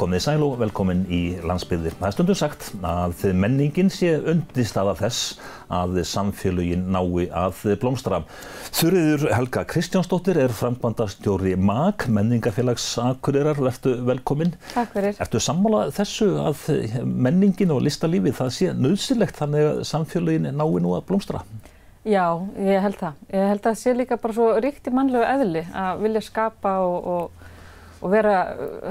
Komið sæl og velkomin í landsbyggðir. Það er stundum sagt að menningin sé undirstaða þess að samfélugin nái að blómstra. Þurriður Helga Kristjánsdóttir er frambandastjóri MAG, menningafélags Akureyrar. Vertu velkomin. Takk fyrir. Ertu sammála þessu að menningin og listalífið það sé nöðsilegt þannig að samfélugin nái nú að blómstra? Já, ég held það. Ég held að það sé líka bara svo ríkt í mannlegu eðli að vilja skapa og, og og vera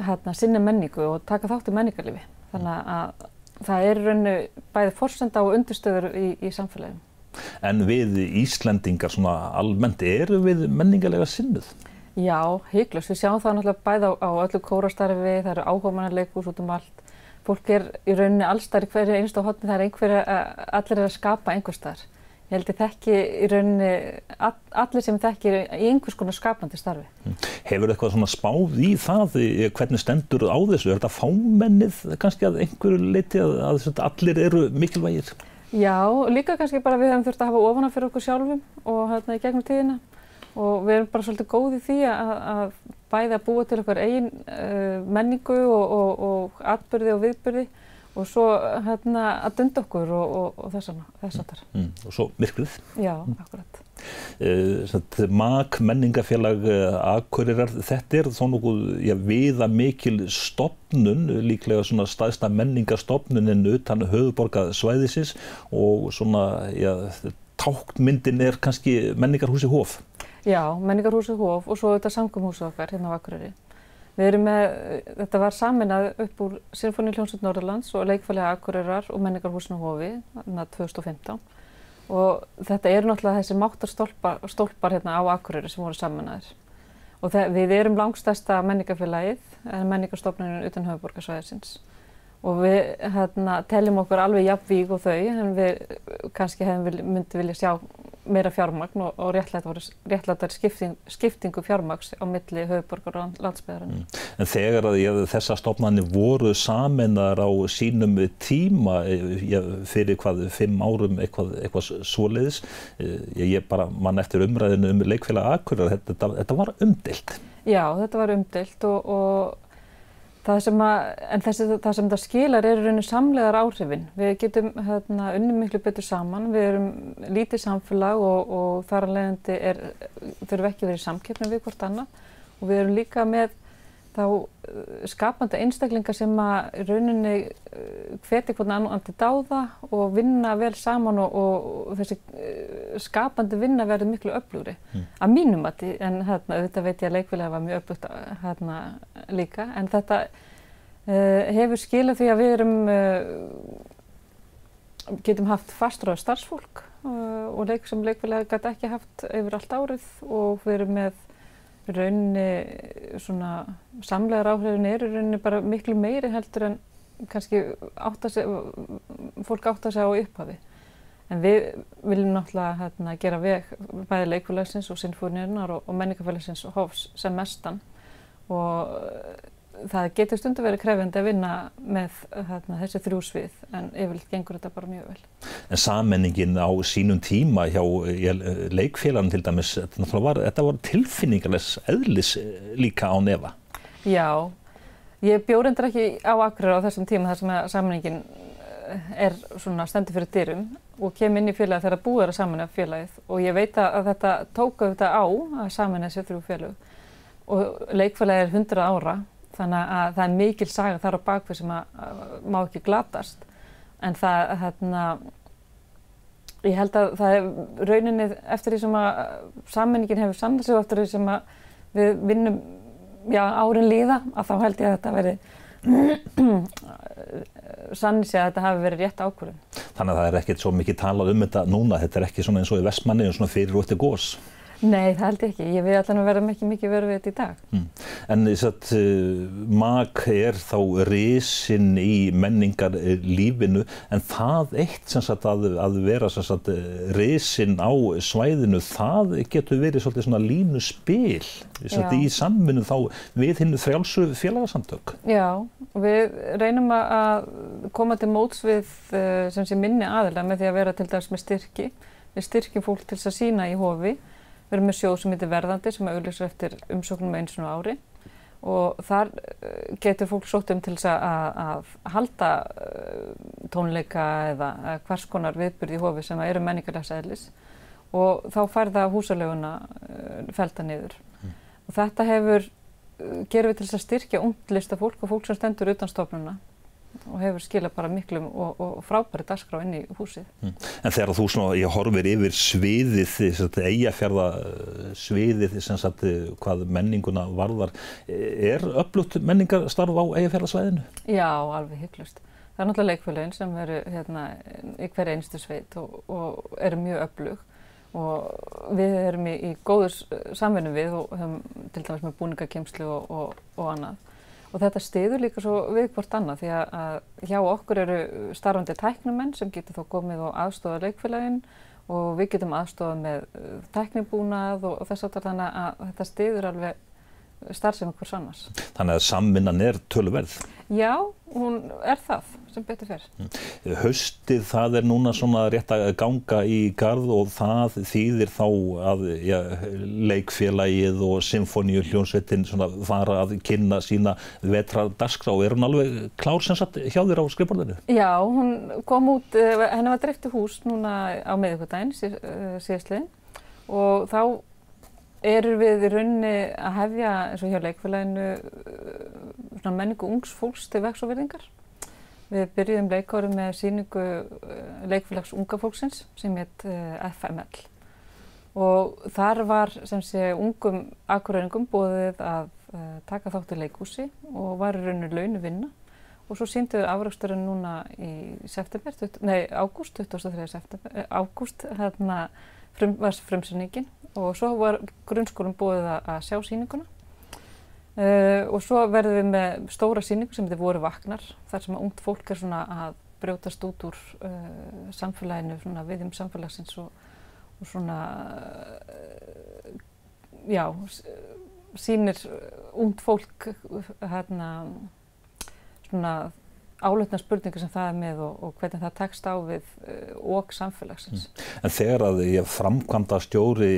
hérna, sinni menningu og taka þátt í menningarlifi. Þannig að það er rauninu bæði forsenda og undirstöður í, í samfélaginu. En við Íslendingar svona almennt, eru við menningarlega sinnuð? Já, hygglust. Við sjáum það náttúrulega bæði á, á öllu kórastarfi, það eru áhugamanarleikus út um allt. Fólk er í rauninni allstar í hverju einstu hodni, það er einhver, allir er að skapa einhver starf. Ég held að þekki í rauninni all, allir sem þekki í einhvers konar skapandi starfi. Mm. Hefur eitthvað svona spáð í það, hvernig stendur á þessu? Er þetta fámennið kannski að einhverju leiti að, að allir eru mikilvægir? Já, líka kannski bara við hefum þurft að hafa ofana fyrir okkur sjálfum og hérna í gegnum tíðina og við erum bara svolítið góðið því að, að bæði að búa til okkar eigin uh, menningu og, og, og atbyrði og viðbyrði og svo hérna að dunda okkur og, og, og þess að þar. Mm, og svo myrkrið. Já, akkurat. Uh, MAG, menningafélag uh, Akureyrar, þetta er þó nokkuð já, viða mikil stopnun, líklega svona staðsta menningarstopnunin utan höfuborgarsvæðisins og svona, já, tákmyndin er kannski menningarhúsi Hóf. Já, menningarhúsi Hóf og svo þetta samgumhúsi okkar hérna á Akureyri. Við erum með, þetta var saminað upp úr Sinfoni hljómsveit Norðurlands og leikfælega Akureyrar og menningarhúsinu Hófi, þarna 2015. Og þetta eru náttúrulega þessi máttarstólpar stólpar hérna á Akureyri sem voru saminaðir. Og við erum langstæsta menningarfélagið, menningarstofnunin utan höfuborgarsvæðisins. Og við hérna, teljum okkur alveg jafnvík og þau, en við kannski myndið vilja sjá meira fjármagn og, og réttlættar skipting, skiptingu fjármagns á milli höfuborgar og landsbyðarinn. Mm. En þegar að ég, þessa stofnarnir voru samennar á sínum tíma ég, fyrir hvað, fimm árum eitthvað, eitthvað svoleiðis, ég, ég bara mann eftir umræðinu um leikfélag Akureyrar, þetta, þetta var umdelt. Já, þetta var umdelt og, og Það sem, að, þessi, það sem það skilar er rauninu samlegar áhrifin. Við getum hérna, unni miklu betur saman, við erum lítið samfélag og, og þar að leiðandi þurfum ekki verið í samkeppni við hvort annað og við erum líka með þá uh, skapandi einstaklingar sem að rauninni uh, hveti hvernig annan til dáða og vinna vel saman og, og þessi uh, skapandi vinna verður miklu öflugri mm. að mínum að því, en hérna, þetta veit ég að leikvilega var mjög öflugt hérna líka, en þetta uh, hefur skilað því að við erum uh, getum haft fastráð starfsfólk uh, og leik sem leikvilega gæti ekki haft yfir allt árið og við erum með rauninni svona samlegar áhrifin eru rauninni bara miklu meiri heldur en kannski átta sig, fólk átta sig á upphafi. En við viljum náttúrulega hérna, gera veg bæði leikfélagsins og sinfóniurinnar og, og menningafélagsins og hófs sem mestan og það getur stundu verið krefjandi að vinna með hérna, þessi þrjúsvið en yfirleitt gengur þetta bara mjög vel. En sammenningin á sínum tíma hjá leikfélagin til dæmis, þetta var, var tilfinningarlegs eðlis líka á nefa? Já, ég bjórendur ekki á Akureyri á þessum tíma þar sem sammenningin er svona stendur fyrir dyrum og kem inn í félagi þegar búið er að samanna félagið og ég veit að þetta tók auðvitað á að samanna þessi þrjú félag og leikfélagi er 100 ára þannig að það er mikil saga þar á bakvið sem að, að má ekki glatast en það hérna ég held að það er rauninni eftir því sem að sammenningin hefur sig og eftir því sem að við vinnum já, árin líða að þá held ég að þetta veri sann sé að þetta hafi verið rétt ákvörðun. Þannig að það er ekkert svo mikið talað um þetta núna, þetta er ekki svona eins og í vestmanni og svona fyrir og eftir gós. Nei, það held ég ekki. Ég við allan að verðum ekki mikið verið við þetta í dag. Mm. En þess að uh, MAG er þá risin í menningarlífinu en það eitt sem sagt að, að vera sagt risin á svæðinu, það getur verið svona línu spil sagt, í samvinnu þá við hinnu frjálsu félagsamtök. Já, við reynum að koma til móts við uh, sem sé minni aðila með því að vera til dags með styrki. Við styrkjum fólk til þess að sína í hofi Við erum með sjóð sem heitir Verðandi sem auðvitað eftir umsóknum eins og ári og þar eh, getur fólk sótt um til þess að, halda eh, tónleika eða hvers konar viðbyrði í hofi sem eru menningarlegs eðlis og þá fær það húsalöguna eh, felda niður. Mm. Og þetta hefur, gerum við til þess að styrkja ungtlista fólk og fólk sem stendur utan stofnuna og hefur skilað bara miklum og, og frábæri dagskrá inn í húsið. Mm. En þegar þú svona, ég horfir yfir sviðið, eigafjörða sviðið, sagt, hvað menninguna varðar, er upplutt menningarstarf á eigafjörðasvæðinu? Já, alveg hygglust. Það er náttúrulega leikfélagin sem eru hérna í hverja einstu sveit og, og eru mjög upplug og við erum í, í góður samvinnu við og höfum til dæmis með búningakemslu og, og annað og þetta stiður líka svo við hvort annað því að, hjá okkur eru starfandi tæknumenn sem getur þá komið og aðstofa leikfélaginn og við getum aðstofa með uh, tæknibúnað og, og þess aftar þannig að þetta stiður alveg starfsefn hvers annars. Þannig að samvinnan er töluverð? Já, hún er það sem betur fyrr. Mm. Haustið það er núna svona rétt að ganga í gard og það þýðir þá að ja, leikfélagið og symfóníu hljónsveitin fara að kynna sína vetra dagskrá. Er hún alveg klár sem sagt hjá þér á skrifborðinu? Já, hún kom út, eh, henni var drifti hús núna á meðugvitaðin eh, síðastliðin og þá eru við í rauninni að hefja eins og hjá leikfélaginu uh, menningu ungs fólks til vex og verðingar. Við byrjuðum leikárið með síningu uh, leikfélags unga fólksins sem heit uh, FML og þar var sem sé ungum akkuræningum bóðið að taka þátt í leikhúsi og var í rauninu launu vinna og svo sínduðu afraksturinn núna í september, nei ágúst, 23. september, ágúst hérna frum, var frumsyningin og svo var grunnskólum búið að sjá síninguna uh, og svo verðum við með stóra síningu sem þið voru vaknar þar sem að ungt fólk er svona að brjótast út úr uh, samfélaginu, svona viðjum samfélagsins og, og svona uh, já, sínir ungt fólk hérna svona álutna spurningu sem það er með og, og hvernig það tekst á við uh, og samfélagsins. Mm. En þegar að ég framkvæmda stjóri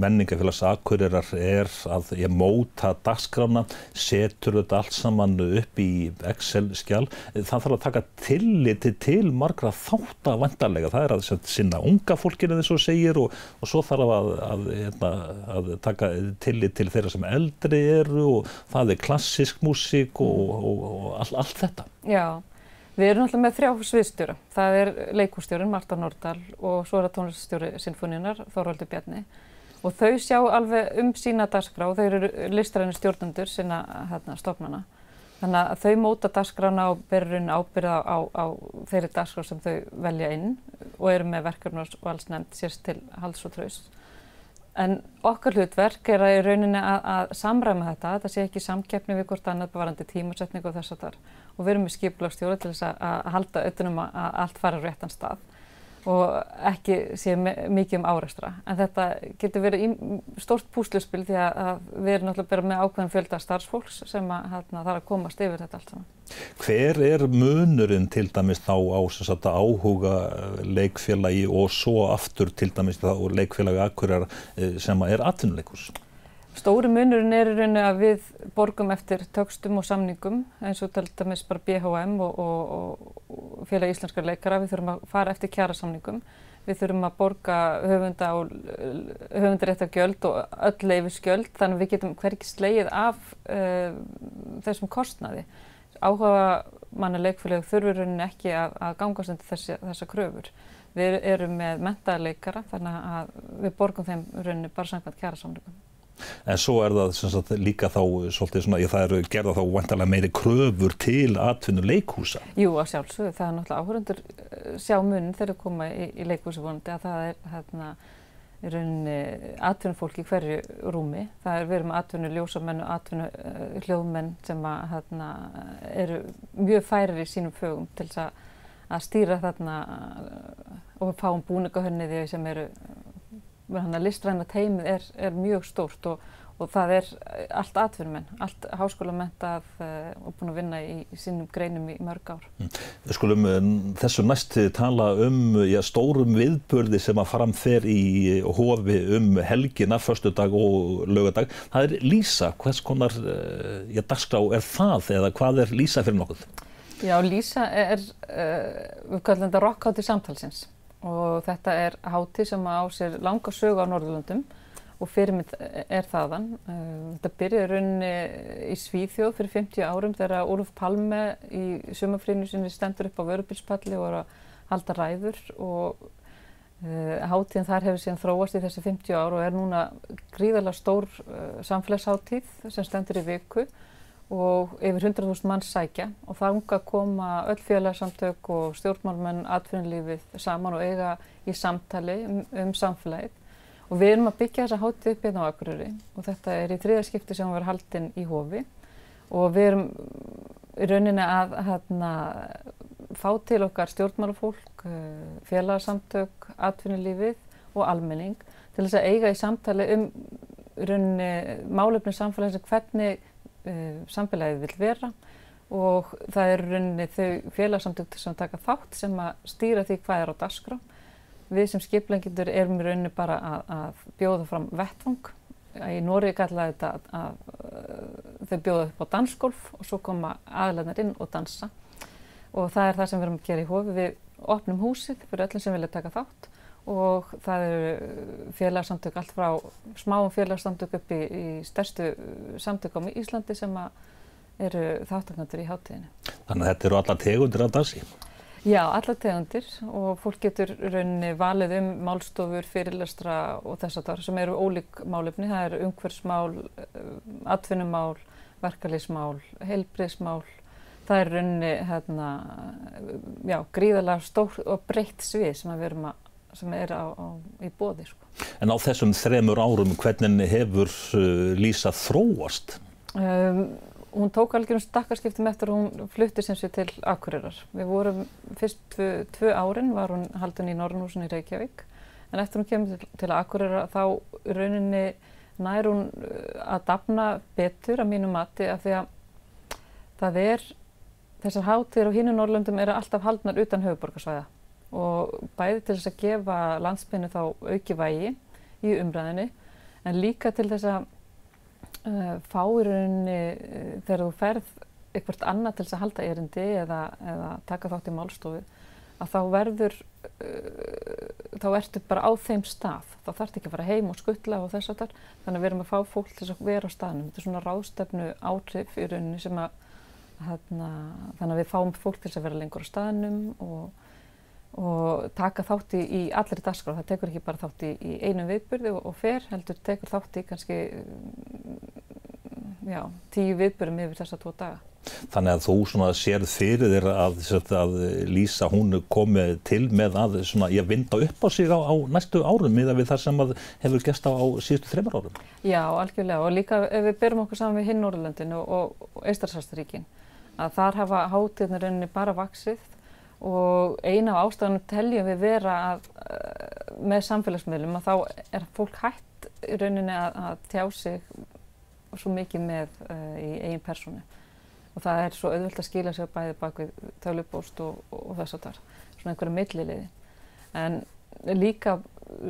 menningafélags akkurirar er að ég móta dagskrána, setur þetta allt saman upp í Excel-skjál, það þarf að taka tilliti til margra þátt að vandarlega. Það er að sinna unga fólkinu þess að segir og, og svo þarf að, að, að, hérna, að taka tillit til þeirra sem eldri eru og það er klassisk músík og, og all, allt þetta. Já, við erum alltaf með þrjá sviðstjóra. Það er leikústjórin Marta Nordal og svo er það tónliststjóri Sinfoníunar, Þorvaldur Bjarni. Og þau sjá alveg um sína dagskrá, þau eru listræðinu stjórnundur sína hérna, stofnana. Þannig að þau móta dagskrána og berurinn ábyrða á, á þeirri dagskrá sem þau velja inn og eru með verkefnars og alls nefnd sérst til hals og traus. En okkar hlutverk er að í rauninni að, að samræma þetta, þetta sé ekki samkeppni við hvort annað bevarandi tímasetning og þess að þar. Og við erum með skipulagstjóra til þess að, að halda auðvunum að, allt fara réttan stað og ekki sé mikið um áreistra. En þetta getur verið stórt púsluspil því að við erum náttúrulega bara með ákveðin fjölda starfsfólks sem að, hérna, þarf að komast yfir þetta allt saman. Hver er munurinn til dæmis þá á sagt, áhuga eh, leikfélagi og svo aftur til dæmis þá leikfélagi akkurar eh, sem er atvinnuleikus? Stóri munurinn er í rauninu að við borgum eftir tökstum og samningum eins og dæmis bara BHM og, og, og félag íslenskar leikara. Við þurfum að fara eftir kjara samningum. Við þurfum að borga höfunda og höfundarétta gjöld og öll leifis gjöld þannig að við getum hverkið sleið af uh, þessum kostnaði. Áhuga manna leikfélag þurfur rauninni ekki að, að gangast undir þessi, þessa kröfur. Við erum með mentaðarleikara þannig að við borgum þeim rauninni bara samkvæmt kjara samningum. En svo er það sagt, líka þá svolítið svona, ég, það eru gerða þá vantarlega meiri kröfur til atvinnu leikhúsa. Jú, að sjálfsögðu, það er náttúrulega áhörundur eh, sjá mun þegar það koma í, í leikhúsi vonandi að það er hérna í rauninni atvinnufólk í hverju rúmi. Það er verið með atvinnu ljósamenn og atvinnu uh, hljóðmenn sem að, hérna, eru mjög færir í sínum fögum til að, að stýra þarna og fáum búningahönniði sem eru listræna teimið er, er mjög stórt og, og það er allt atvinnumenn, allt háskólamentað uh, og búin að vinna í, í sínum greinum í mörg ár. Mm. Skulum þessu næst tala um já, stórum viðbörði sem að framfer í hofi um helgina, förstu dag og lögadag. Það er Lísa, hvers konar já, dagskrá er það eða hvað er Lísa fyrir nokkuð? Já, Lísa er, uh, við kallum þetta rockhátti samtalsins og þetta er hátti sem á sér langa sögu á Norðurlandum og fyrirmynd er þaðan. Uh, þetta byrjaði rauninni í Svíþjóð fyrir 50 árum þegar Úruf Palme í sumafrínu sinni stendur upp á vörubilspalli og er að halda ræður. Og uh, háttíðin þar hefur síðan þróast í þessi 50 ár og er núna gríðarlega stór samfélagsháttíð sem stendur í viku og yfir 100.000 mann sækja. Og þanga koma öll félagsamtök og stjórnmálmenn atvinnulífið saman og eiga í samtali um, um samfélagið. Og við erum að byggja þessa hátíð upp hérna á Akureyri og þetta er í þriðarskipti sem erum haldinn í hofi. Og við erum í rauninni að hérna, fá til okkar stjórnmálafólk, eh, félagsamtök, atvinnulífið og almenning til þess að eiga í samtali um rauninni málefni samfélagsins hvernig uh, samfélagið vil vera og það er rauninni þau félagsamtöktur sem taka þátt sem að stýra því hvað er á dasgrá. Við sem skiplengindur erum í rauninni bara að, að bjóða fram vettvang. Í Nóri kallaði þetta að, að, að þau bjóða upp á dansgolf og svo koma aðlæðnar inn og dansa. Og það er það sem við erum að gera í hofi. Við opnum húsið fyrir öllum sem vilja taka þátt og það eru félagsamtök allt frá smáum félagsamtök upp í, í stærstu samtökum í Íslandi sem eru þáttaknandur í hátíðinu. Þannig að þetta eru alla tegundir af dansi? Já, alla tegundir og fólk getur rauninni valið um málstofur, fyrirlestra og þess að það sem eru ólík málefni. Það eru umhverfsmál, eh, atvinnumál, verkalýsmál, heilbriðsmál. Það er rauninni hérna, já, gríðalega stór og breytt svið sem við erum að sem er á, á, í bóði. Sko. En á þessum þremur árum, hvernig hefur uh, Lísa þróast? Um, hún tók algjörðum stakkarskiptum eftir að hún flutti sem sé til Akureyrar. Við vorum fyrst tvö, tvö árin var hún haldun í Norrnúsin í Reykjavík en eftir hún kemur til, til Akureyrar þá rauninni nær hún uh, að dafna betur að mínu mati af því að það er þessar hátir og hínu Norrlöndum eru alltaf haldnar utan höfuborgarsvæða og bæði til þess að gefa landsbyrnu þá auki vægi í umræðinni en líka til þess að uh, fá í rauninni uh, þegar þú ferð eitthvað annað til þess að halda erindi eða, eða taka þátt í málstofu að þá verður, uh, þá ertu bara á þeim stað, þá þarf ekki að fara heim og skuttla og þess að þar, þannig að við erum að fá fólk til að vera á staðnum, þetta er svona ráðstefnu átrif í rauninni sem að, hérna, þannig að við fáum fólk til að vera lengur á staðnum og og taka þátt í, í allir dagskrá. Það tekur ekki bara þátt í, einum viðburði og, og fer, heldur tekur þátt í kannski já, tíu viðburðum yfir þessa tvo daga. Þannig að þú sérð fyrir þér að, að Lísa hún komið til með að svona, vinda upp á sig á, á næstu árum miða við það sem hefur gæst á, á síðustu þreymar árum. Já, algjörlega og líka ef við berum okkur saman við hinn Norrlöndinu og, og Eistarsastaríkin að þar hafa hátíðnarunni bara vaksið og eina af ástafanum teljum við vera að, uh, með samfélagsmiðlum að þá er fólk hægt í rauninni að, að tjá sig svo mikið með uh, í eigin persónu. Og það er svo auðvöld að skila sér bæði bak við tölupóst og, og, þess að það er svona einhverja milliliði. En líka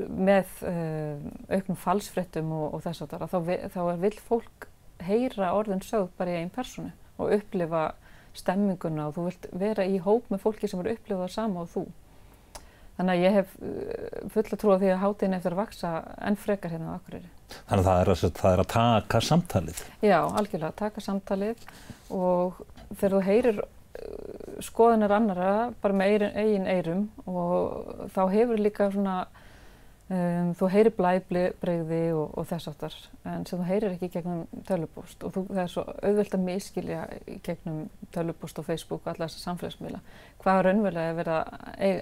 með uh, auknum falsfrettum og, og þess að það þá, þá vil fólk heyra orðin sögð bara í eigin persónu og upplifa stemminguna og þú vilt vera í hóp með fólki sem eru upplifað sama og þú. Þannig að ég hef uh, fulla trú á því að hátíðin eftir að vaksa enn frekar hérna á Akureyri. Þannig að það er að, það er að taka samtalið? Já, algjörlega, taka samtalið og þegar þú heyrir uh, skoðunar annara bara með eigin eirum og þá hefur líka svona Um, þú heyrir blæbreyði og, og þess aftar en sem þú heyrir ekki gegnum tölupóst og þú, það er svo auðvöld að miskilja gegnum tölupóst og Facebook og alla þessar samfélagsmiðla. Hvað er raunverulega að vera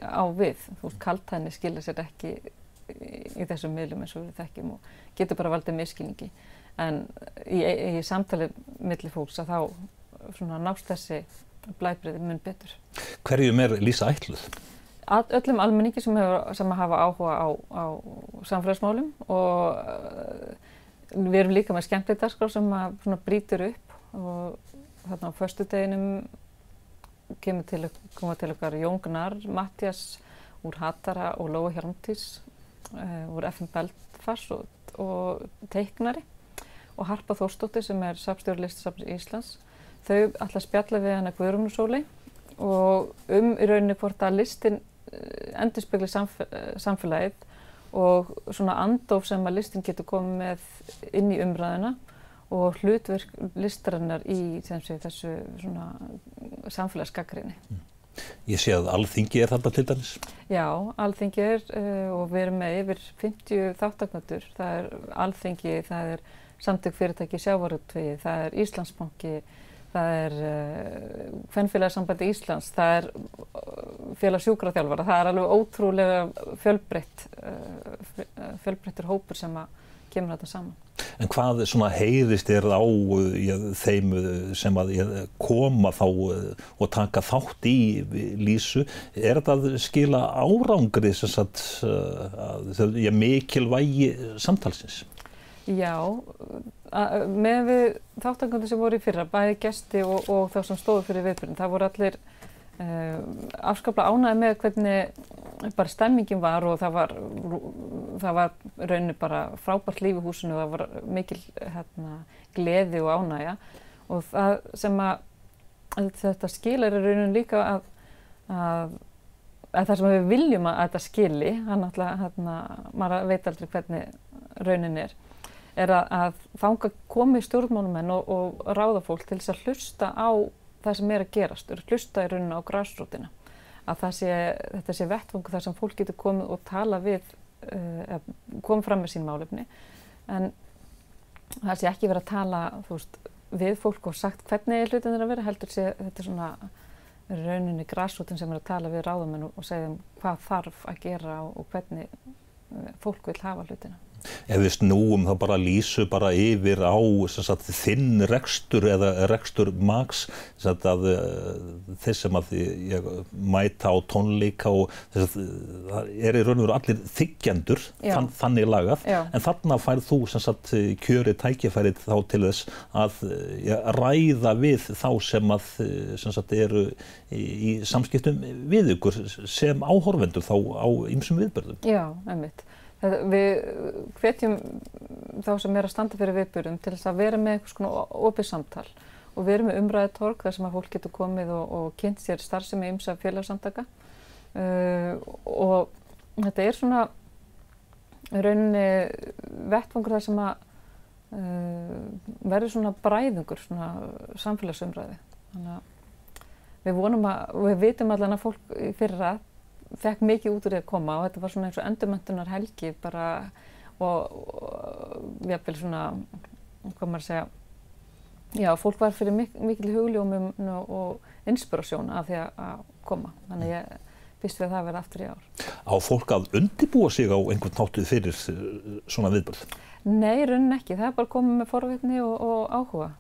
á við? Þú veist, kaltæðinni skilja sér ekki í, í þessum miðlum eins og við þekkjum og getur bara valdið miskilningi en í, í samtali millir fólks að þá nást þessi blæbreyði mun betur. Hverjum er Lísa ætluð? Öllum almenningi sem, hefur, sem hafa áhuga á, á samfélagsmálum og uh, við erum líka með skemmtið dagskrá sem brýtur upp og þarna á förstu deginum kemur til, til okkar Jón Gunnar, Mattias úr Hattara og Lóa Hjarmtís uh, úr FM Belfast og, og teiknari og Harpa Þórstóttir sem er sapstjóri listasafnir Íslands. Þau alltaf spjalla við hana Guðrúnusóli og um í rauninni hvort að listin endurspegli samf samfélagið og svona andóf sem að listin getur komið með inn í umræðina og hlutverk listarinnar í sé, þessu svona samfélagsgagrinni. Mm. Ég sé að alþingi er þarna til dæmis. Já, alþingi er uh, og við erum með yfir 50 þáttaknötur. Það er alþingi, það er samtök fyrirtæki sjávarútvegi, það er Íslandsbanki, það er Hvennfélagsambandi uh, Íslands, það er uh, félag sjúkraþjálfara, það er alveg ótrúlega fjölbreytt, uh, fjölbreyttur hópur sem að kemur þetta saman. En hvað svona heyrist er á þeim sem að koma þá og taka þátt í lísu? Er þetta að skila árangri sagt, að, mikilvægi samtalsins? Já, með við þáttangundir sem voru í fyrra, bæði gesti og, og þá sem stóðu fyrir viðbyrjun, það voru allir uh, afskaplega ánæði með hvernig bara stemmingin var og það var, það var rauninni bara frábært líf í húsinu, það var mikil hérna, gleði og ánægja. Og það sem að þetta skilar er rauninni líka að, að, að það sem við viljum að þetta skili, hann alltaf, hérna, maður veit aldrei hvernig rauninni er, er að, að þanga komi stjórnmánumenn og, og ráða fólk til þess að hlusta á það sem er að gerast, hlusta í rauninu á græsrótina. Að sé, þetta sé vettfangu þar sem fólk getur komið og tala við, uh, komið fram með sín málefni. En það sé ekki verið að tala veist, við fólk og sagt hvernig hlutin er að vera, heldur sé þetta er svona rauninni græsrótin sem er að tala við ráðamenn og segja um hvað þarf að gera og, hvernig fólk vil hafa hlutina ef við snúum þá bara lýsu bara yfir á sagt, þinn rekstur eða rekstur maks að eh, þeir sem að ég mæta á tónleika og þess að það er í raun og veru allir þykjendur þann, þannig lagað Já. en þarna færð þú sagt, kjöri tækifærið þá til þess að ja, ræða við þá sem að sem sagt, eru í, í samskiptum við ykkur sem áhorfendur þá á ymsum viðbörðum. Já, einmitt. Við hvetjum þá sem er að standa fyrir viðbyrjum til þess að vera með eitthvað svona opið samtal og erum með umræðitorg þar sem að fólk getur komið og, og kynnt sér starfsemi ymsa félagsamtaka uh, og þetta er svona rauninni vettfangur þar sem að uh, verður svona bræðungur, svona samfélagsumræði. Þannig að við vonum að, við vitum allan að fólk fyrir að fekk mikið út úr því að koma og þetta var svona eins og endurmöntunar helgi bara og, og jáfnveil svona, hvað maður segja, já, fólk var fyrir mik mikil hugljómum og inspirasjón af því að koma. Þannig ég býst við að það verði aftur í ár. Á fólk að undibúa sig á einhvern náttúð fyrir eh, svona viðbörð? Nei, raunin ekki. Það er bara komið með forvitni og, og áhuga.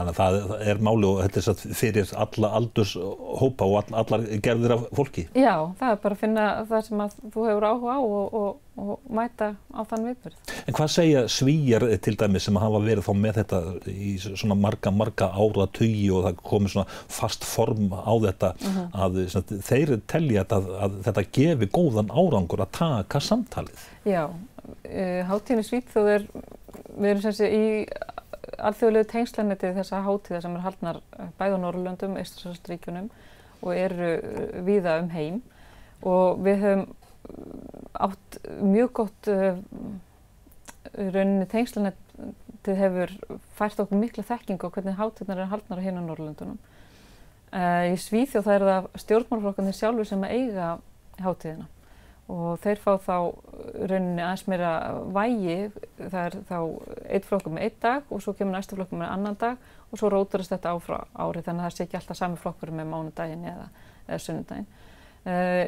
Þannig að það er máli og þetta er satt fyrir alla aldurshópa og all, allar gerðir af fólki. Já, það er bara að finna það sem að þú hefur áhuga á og, og, og mæta á þann viðbörð. En hvað segja svíjar til dæmi sem hafa verið þá með þetta í svona marga, marga ára tugi og það komið svona fast form á þetta uh mhm. -huh. að svona, þeir telja að, að þetta gefi góðan árangur að taka samtalið? Já, uh, Háttíðinu Svíþjóð er, við erum sem sé í alþjóðlegu tengslanetið þessa hátíða sem er haldnar bæð á Norrlöndum, Eistræsastríkunum og eru eh, víða um heim og við höfum eh, átt mjög gott uh, rauninni tengslanetið hefur fært okkur mikla þekking á hvernig hátíðnar er haldnar á hérna Norrlöndunum. Uh, í Svíþjóð það er það stjórnmálflokkarnir sjálfur sem eiga hátíðina og þeir fá þá rauninni aðeins meira vægi, það er þá eitt flokkur með eitt dag og svo kemur næstu flokkur með annan dag og svo róturast þetta áfrá ári þannig að það sé ekki alltaf sami flokkur með mánudagin eða, eða sunnudagin. Uh,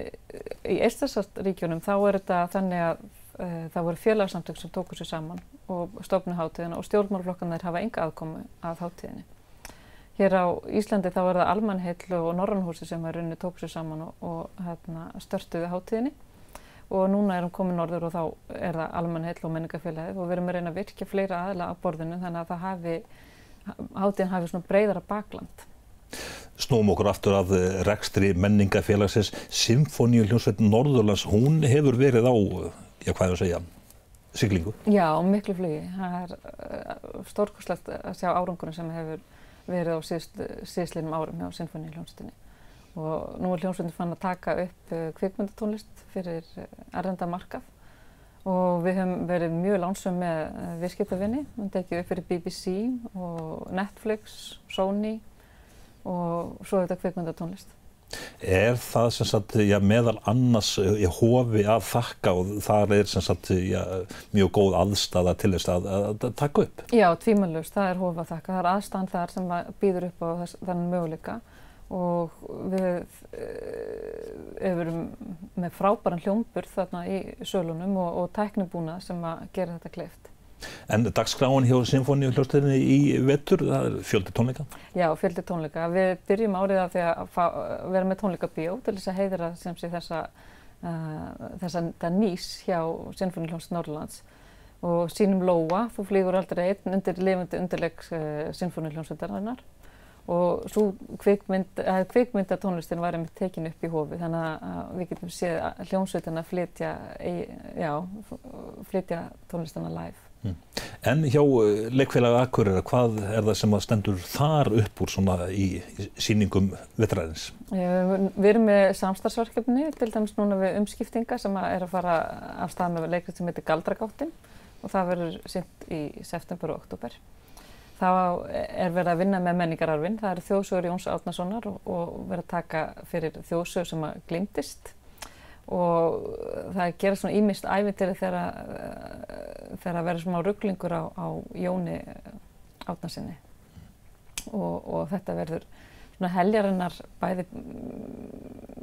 í Eistasaríkjunum þá er þetta þannig að uh, það voru félagsamtök sem tóku sér saman og stofnu hátíðina og stjórnmálflokkarnir hafa enga aðkomu að hátíðinni. Hér á Íslandi þá er það Almanheill og Norrannhúsi sem er rauninni tóku sér saman og, og hérna, störtuði hátíðinni og núna erum komið norður og þá er það almannheill og menningafélagið og við erum að reyna að virkja fleira aðla á borðinu þannig að það hafi, hátíðin hafi svona breyðara bakland. Snúum okkur aftur að rekstri menningafélagsins. Symfóníu hljómsveit Norðurlands, hún hefur verið á, já hvað er að segja, siglingu? Já, miklu flugi. Það er uh, stórkoslegt að sjá árangurinn sem hefur verið á síðslinum árum hjá Symfóníu hljómsveitinni og nú er hljómsveitin fann að taka upp uh, kvikmyndatónlist fyrir uh, erðenda markað og við höfum verið mjög lánsum með uh, viðskiptavinni, við höfum tekið upp fyrir BBC og Netflix, Sony og svo þetta kvikmyndatónlist. Er það sem sagt, já, meðal annars í hofi að þakka og það er sem sagt, já, mjög góð aðstæða til þess að, að, að taka upp? Já, tvímanlust, það er hofi að þakka. Það er aðstæðan þar sem býður upp á þess, þannig möguleika og við erum með frábæran hljómbur þarna í sölunum og, og tæknibúna sem að gera þetta kleift. En dagskráin hjá Sinfóníu hljóstinni í vettur, það er fjöldi tónleika? Já, fjöldi tónleika. Við byrjum árið af því að fá, vera með tónleikabíó til þess að heiðra sem sé þessa, uh, þessa nýs hjá Sinfóníu hljóstin Norrlands og sínum Lóa, þú flýgur aldrei einn undir lifandi undirleik uh, Sinfóníu hljómsveitarinnar og svo kvikmynd, kvikmyndatónlistin var einmitt tekin upp í hófi þannig að við getum séð hljómsveitina flytja, já, flytja tónlistina live. Mm. En hjá eh, leikfélagi Akureyra, hvað er það sem stendur þar upp úr svona í, í síningum vetræðins? Við erum með samstarfsverkefni, til dæmis núna við umskiptinga sem er að fara af stað með leikrið sem heitir Galdragáttin og það verður sýnt í september og oktober. Þá er verið að vinna með menningararfin, það eru þjóðsögur Jóns Átnasonar og, og verið að taka fyrir þjóðsögur sem að glimtist og það gera svona ímist ævintýri þegar það verður svona rugglingur á, á Jóni Átnarsinni og, og þetta verður svona heljarinnar bæði,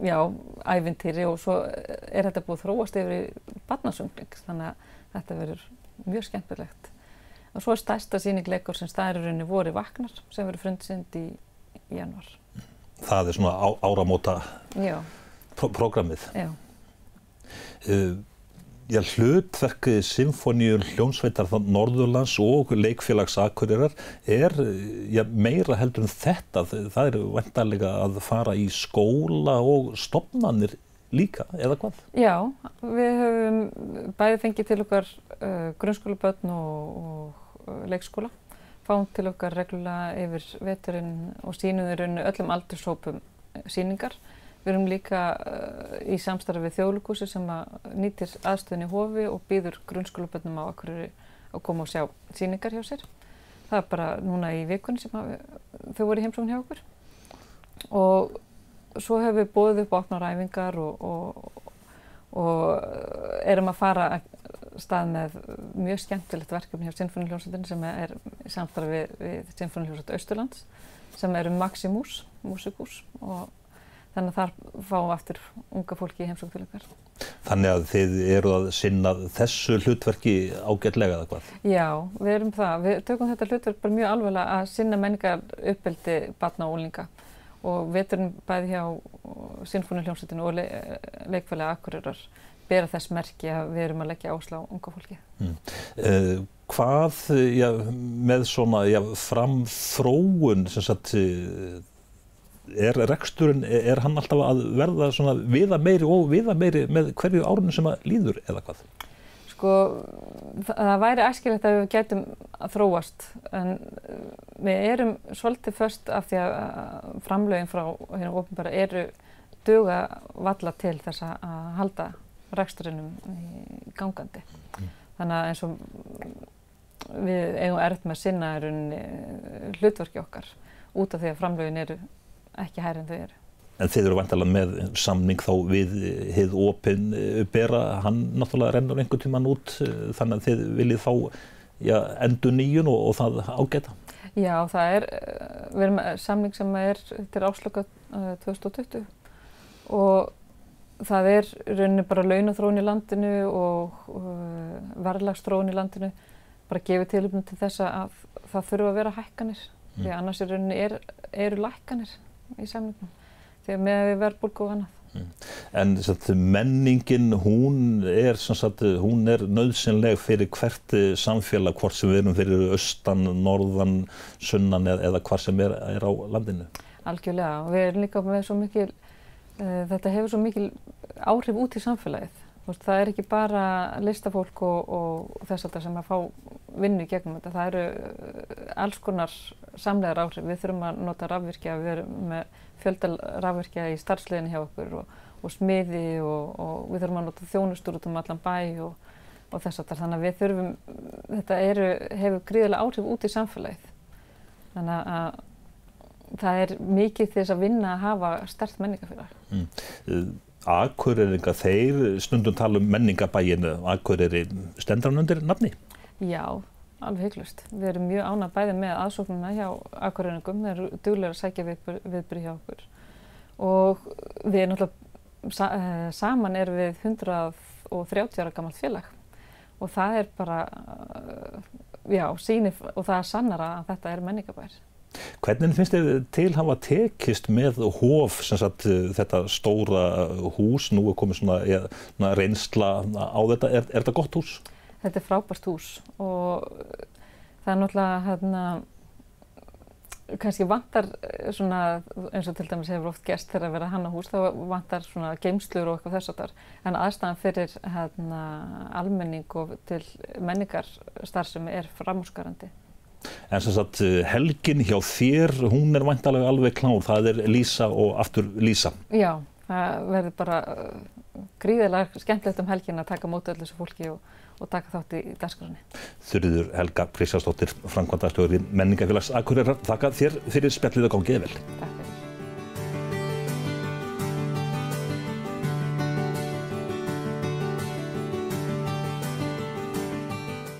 já, ævintýri og svo er þetta búið þróast yfir í barnasöngling þannig að þetta verður mjög skemmtilegt og svo er stærsta síningleikur sem staðirurinn voru vaknar sem verður frundsend í, januar. Það er svona á, áramóta pro programmið. Já. Uh, já, hlutverkið Symfóníu hljómsveitar Norðurlands og leikfélags Akureyrar er já, meira heldur en þetta. Það er vendarlega að fara í skóla og stopnannir líka, eða hvað? Já, við höfum bæði fengið til okkar uh, grunnskólabötn og, og leikskóla, fáum til okkar reglulega yfir veturinn og sínuðurinn öllum aldurshópum síningar. Við erum líka uh, í samstarfi við þjóðlugúsi sem að nýtir aðstöðin í hofi og býður grunnskólabötnum á okkur að koma og sjá síningar hjá sér. Það er bara núna í vikunni sem að, þau voru í heimsókn hjá okkur og svo hefur við bóðið upp opnar æfingar og, og, og erum að fara stað með mjög skemmtilegt verkefni hjá Sinfónihljómsveitin sem er samstarfið við, við Sinfónihljómsveit Austurlands sem eru Maximus, músikús og þannig að þar fáum við aftur unga fólki í heimsók til ykkar. Þannig að þið eru að sinna þessu hlutverki ágætlega eða hvað? Já, við erum það. Við tökum þetta hlutverk bara mjög alveg að sinna menningar uppbyldi batna og ólinga og veturinn bæði hjá Sinfónihljómsveitinu og le leikfélagi Akureyrar bera þess merki að við erum að leggja áslá unga fólki. Mm. Uh, hvað já, með svona já, framþróun sem sagt er reksturinn, er hann alltaf að verða viða meiri og viða meiri með hverju árunum sem að líður eða hvað? Sko, það væri æskilegt að við getum að þróast en við erum svolítið först af því að framlögin frá hérna ofinbæra eru duga valla til þess að halda reksturinnum gangandi. Mm. Þannig að eins og við eigum erft með sinna hlutverki okkar út af því að framlögin eru ekki hærri en þau eru. En þið eru vantilega með samning þá við hið opinn bera, hann náttúrulega rennur einhvern tíman út þannig að þið viljið fá já, endur nýjun og, og það ágæta. Já, það er, við erum samning sem er til áslöka uh, 2020 og það er rauninni bara launathróun í landinu og uh, verðlagstróun í landinu. Bara gefið tilöfnum til þess að það þurfa að vera hækkanir. Mm. því annars er rauninni er, eru lækkanir í samningnum. þegar með verðbólku og annað. En sagt, menningin, hún er, sagt, hún er nöðsynleg fyrir hvert samfélag, hvort sem við erum fyrir austan, norðan, sunnan eða, eða hvað sem er, er á landinu. Algjörlega og við erum líka með svo mikil, uh, þetta hefur svo mikil áhrif út í samfélagið. Veist, það er ekki bara listafólk og, og þess að það sem að fá vinnu gegnum þetta. Það eru uh, alls konar samlegar áhrif. Við þurfum að nota rafvirkja, við erum með fjöldal rafvirkja í starfsliðinu hjá okkur og, og smiði og, og við þurfum að nota þjónustur út um allan bæ og, þess að. Þannig að við þurfum, þetta eru, hefur gríðilega áhrif út í samfélagið. Þannig að það er mikið þess að vinna að hafa stert menningafélag. Mm. Akureyringa, þeir stundum tala um menningabæginu, Akureyri stendur hann undir nafni? Já, alveg hygglust. Við erum mjög ánað bæði með aðsóknuna hjá Akureyringum, þeir eru duglega að sækja viðbyrði hjá okkur og við erum náttúrulega eh, saman erum við 130 ára gammalt félag og það er bara, já, síni og það er sannara að þetta er menningabær. Hvernig finnst þið til hafa tekist með hóf, þetta stóra hús, nú er komið svona, ja, svona reynsla á þetta, er, er þetta gott hús? Þetta er frábært hús og það er náttúrulega hérna, kannski vantar svona, eins og til dæmis hefur oft gerst þegar að vera hanna hús, þá vantar svona geimslur og eitthvað þess að þar, en aðstæðan fyrir hérna, almenning og til menningarstarfsemi er framhúsgarandi. En sem sagt helgin hjá þér, hún er vantalega alveg klár, það er Lísa og aftur Lísa. Já, það verður bara gríðilega skemmtilegt um helgin að taka móti öllu þessu fólki og, og taka þátt í dagskránni. Þurriður Helga Kristjánsdóttir, Frankvandastjóður í Menningafélags Akureyrar, þakka þér fyrir spjallið og gangið vel. Takk.